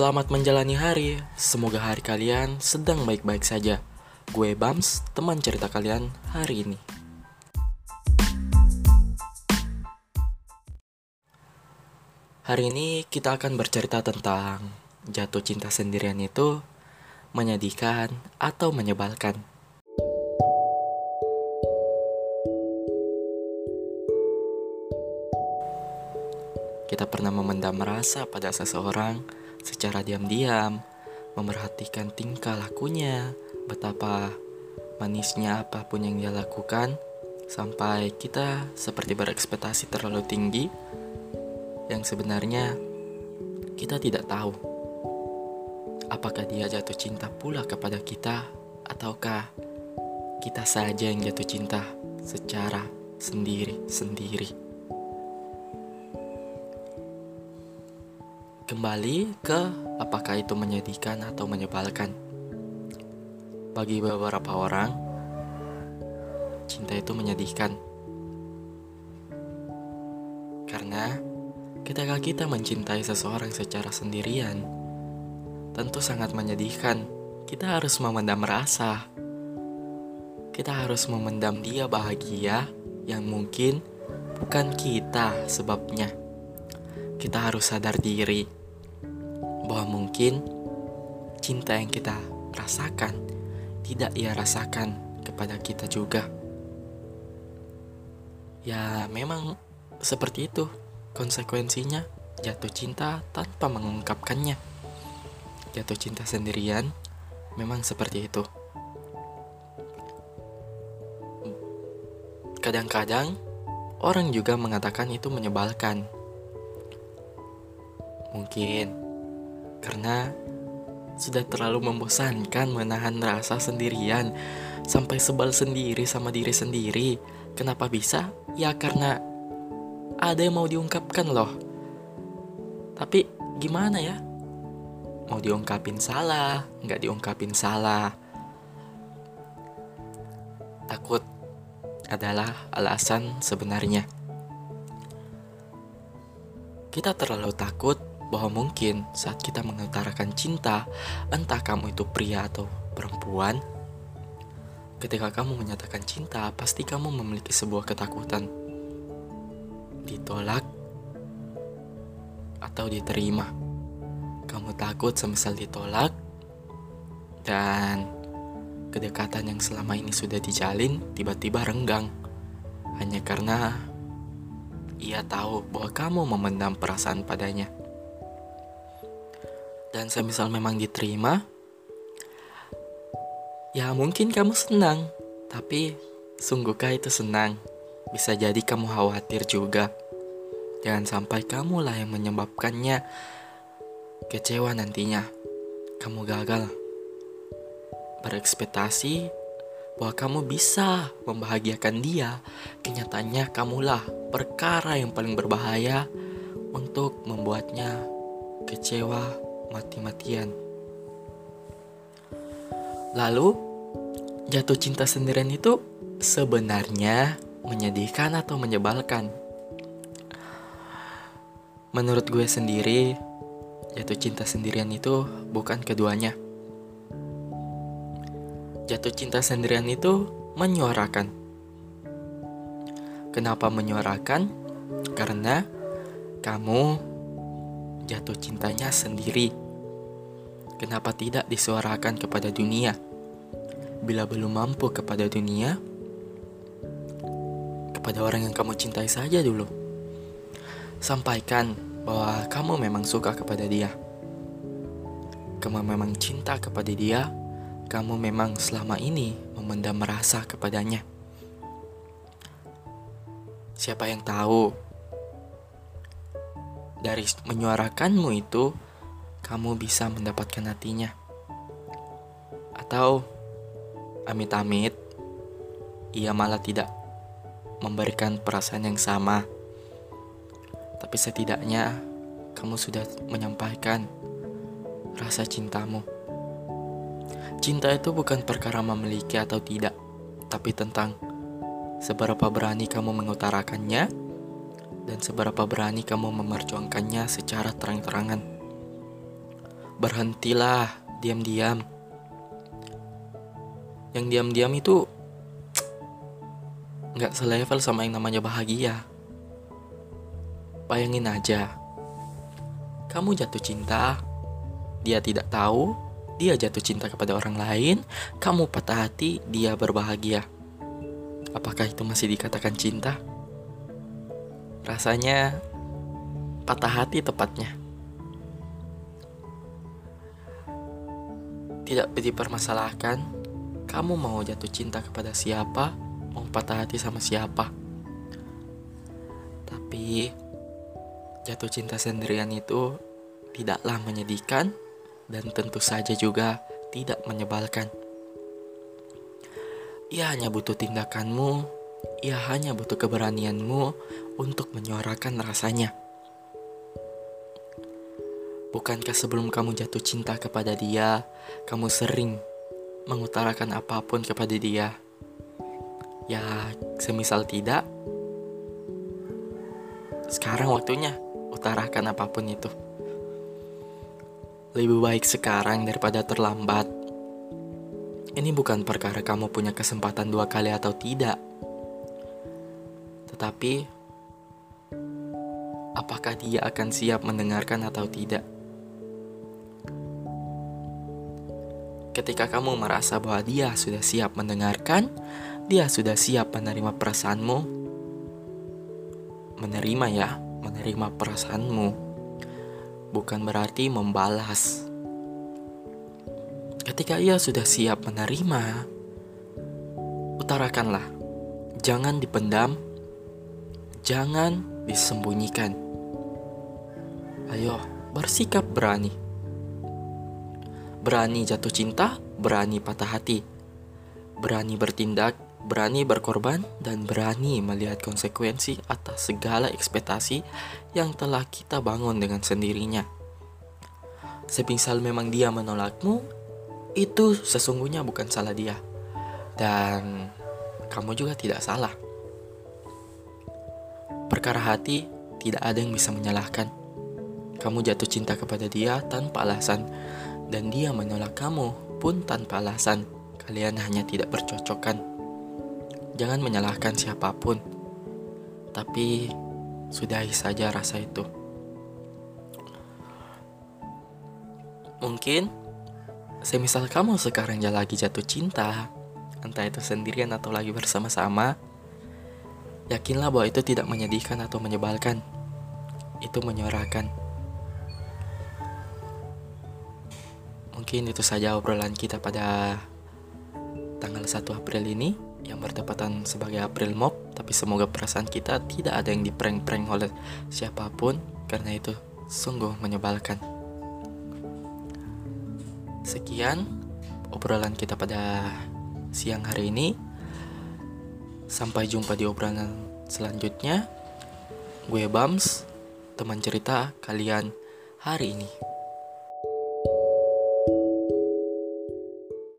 Selamat menjalani hari, semoga hari kalian sedang baik-baik saja. Gue Bams, teman cerita kalian hari ini. Hari ini kita akan bercerita tentang jatuh cinta sendirian itu menyedihkan atau menyebalkan. Kita pernah memendam rasa pada seseorang secara diam-diam, memerhatikan tingkah lakunya, betapa manisnya apa pun yang dia lakukan, sampai kita seperti berekspektasi terlalu tinggi yang sebenarnya kita tidak tahu apakah dia jatuh cinta pula kepada kita ataukah kita saja yang jatuh cinta secara sendiri-sendiri. Kembali ke apakah itu menyedihkan atau menyebalkan. Bagi beberapa orang, cinta itu menyedihkan. Karena ketika kita mencintai seseorang secara sendirian, tentu sangat menyedihkan. Kita harus memendam rasa. Kita harus memendam dia bahagia yang mungkin bukan kita sebabnya. Kita harus sadar diri bahwa mungkin cinta yang kita rasakan tidak ia rasakan kepada kita juga. Ya, memang seperti itu konsekuensinya jatuh cinta tanpa mengungkapkannya. Jatuh cinta sendirian memang seperti itu. Kadang-kadang orang juga mengatakan itu menyebalkan. Mungkin karena sudah terlalu membosankan menahan rasa sendirian sampai sebal sendiri sama diri sendiri. Kenapa bisa? Ya karena ada yang mau diungkapkan loh. Tapi gimana ya? Mau diungkapin salah, nggak diungkapin salah. Takut adalah alasan sebenarnya. Kita terlalu takut bahwa mungkin saat kita mengutarakan cinta, entah kamu itu pria atau perempuan, ketika kamu menyatakan cinta, pasti kamu memiliki sebuah ketakutan. Ditolak atau diterima. Kamu takut semisal ditolak dan kedekatan yang selama ini sudah dijalin tiba-tiba renggang. Hanya karena ia tahu bahwa kamu memendam perasaan padanya dan semisal memang diterima, ya mungkin kamu senang, tapi sungguhkah itu senang? Bisa jadi kamu khawatir juga. Jangan sampai kamulah yang menyebabkannya kecewa nantinya. Kamu gagal berekspektasi bahwa kamu bisa membahagiakan dia. Kenyataannya kamulah perkara yang paling berbahaya untuk membuatnya kecewa mati-matian. Lalu, jatuh cinta sendirian itu sebenarnya menyedihkan atau menyebalkan? Menurut gue sendiri, jatuh cinta sendirian itu bukan keduanya. Jatuh cinta sendirian itu menyuarakan. Kenapa menyuarakan? Karena kamu jatuh cintanya sendiri. Kenapa tidak disuarakan kepada dunia? Bila belum mampu kepada dunia, kepada orang yang kamu cintai saja dulu. Sampaikan bahwa kamu memang suka kepada dia. Kamu memang cinta kepada dia, kamu memang selama ini memendam rasa kepadanya. Siapa yang tahu dari menyuarakanmu itu, kamu bisa mendapatkan hatinya. Atau, amit-amit, ia malah tidak memberikan perasaan yang sama. Tapi setidaknya, kamu sudah menyampaikan rasa cintamu. Cinta itu bukan perkara memiliki atau tidak, tapi tentang seberapa berani kamu mengutarakannya dan seberapa berani kamu memerjuangkannya secara terang-terangan. berhentilah diam-diam. Yang diam-diam itu nggak selevel sama yang namanya bahagia. Bayangin aja, kamu jatuh cinta, dia tidak tahu, dia jatuh cinta kepada orang lain, kamu patah hati, dia berbahagia. Apakah itu masih dikatakan cinta? Rasanya patah hati tepatnya. Tidak dipermasalahkan, kamu mau jatuh cinta kepada siapa, mau patah hati sama siapa. Tapi jatuh cinta sendirian itu tidaklah menyedihkan dan tentu saja juga tidak menyebalkan. Ia hanya butuh tindakanmu, ia hanya butuh keberanianmu untuk menyuarakan rasanya. Bukankah sebelum kamu jatuh cinta kepada dia, kamu sering mengutarakan apa pun kepada dia? Ya, semisal tidak, sekarang waktunya utarakan apa pun itu. Lebih baik sekarang daripada terlambat. Ini bukan perkara kamu punya kesempatan dua kali atau tidak. Tetapi, apakah dia akan siap mendengarkan atau tidak? Ketika kamu merasa bahwa dia sudah siap mendengarkan, dia sudah siap menerima perasaanmu. Menerima ya, menerima perasaanmu bukan berarti membalas. Ketika ia sudah siap menerima, utarakanlah. Jangan dipendam, jangan disembunyikan. Ayo, bersikap berani berani jatuh cinta, berani patah hati, berani bertindak, berani berkorban, dan berani melihat konsekuensi atas segala ekspektasi yang telah kita bangun dengan sendirinya. Semisal memang dia menolakmu, itu sesungguhnya bukan salah dia, dan kamu juga tidak salah. Perkara hati tidak ada yang bisa menyalahkan. Kamu jatuh cinta kepada dia tanpa alasan, dan dia menolak kamu pun tanpa alasan. Kalian hanya tidak bercocokan. Jangan menyalahkan siapa pun, tapi sudahi saja rasa itu. Mungkin, semisal kamu sekarang lagi jatuh cinta, entah itu sendirian atau lagi bersama-sama, yakinlah bahwa itu tidak menyedihkan atau menyebalkan. Itu menyuarakan Mungkin itu saja obrolan kita pada tanggal 1 April ini yang bertepatan sebagai April Mop, tapi semoga perasaan kita tidak ada yang diprank-prank oleh siapa pun karena itu sungguh menyebalkan. Sekian obrolan kita pada siang hari ini. Sampai jumpa di obrolan selanjutnya. Gue Bams, teman cerita kalian hari ini.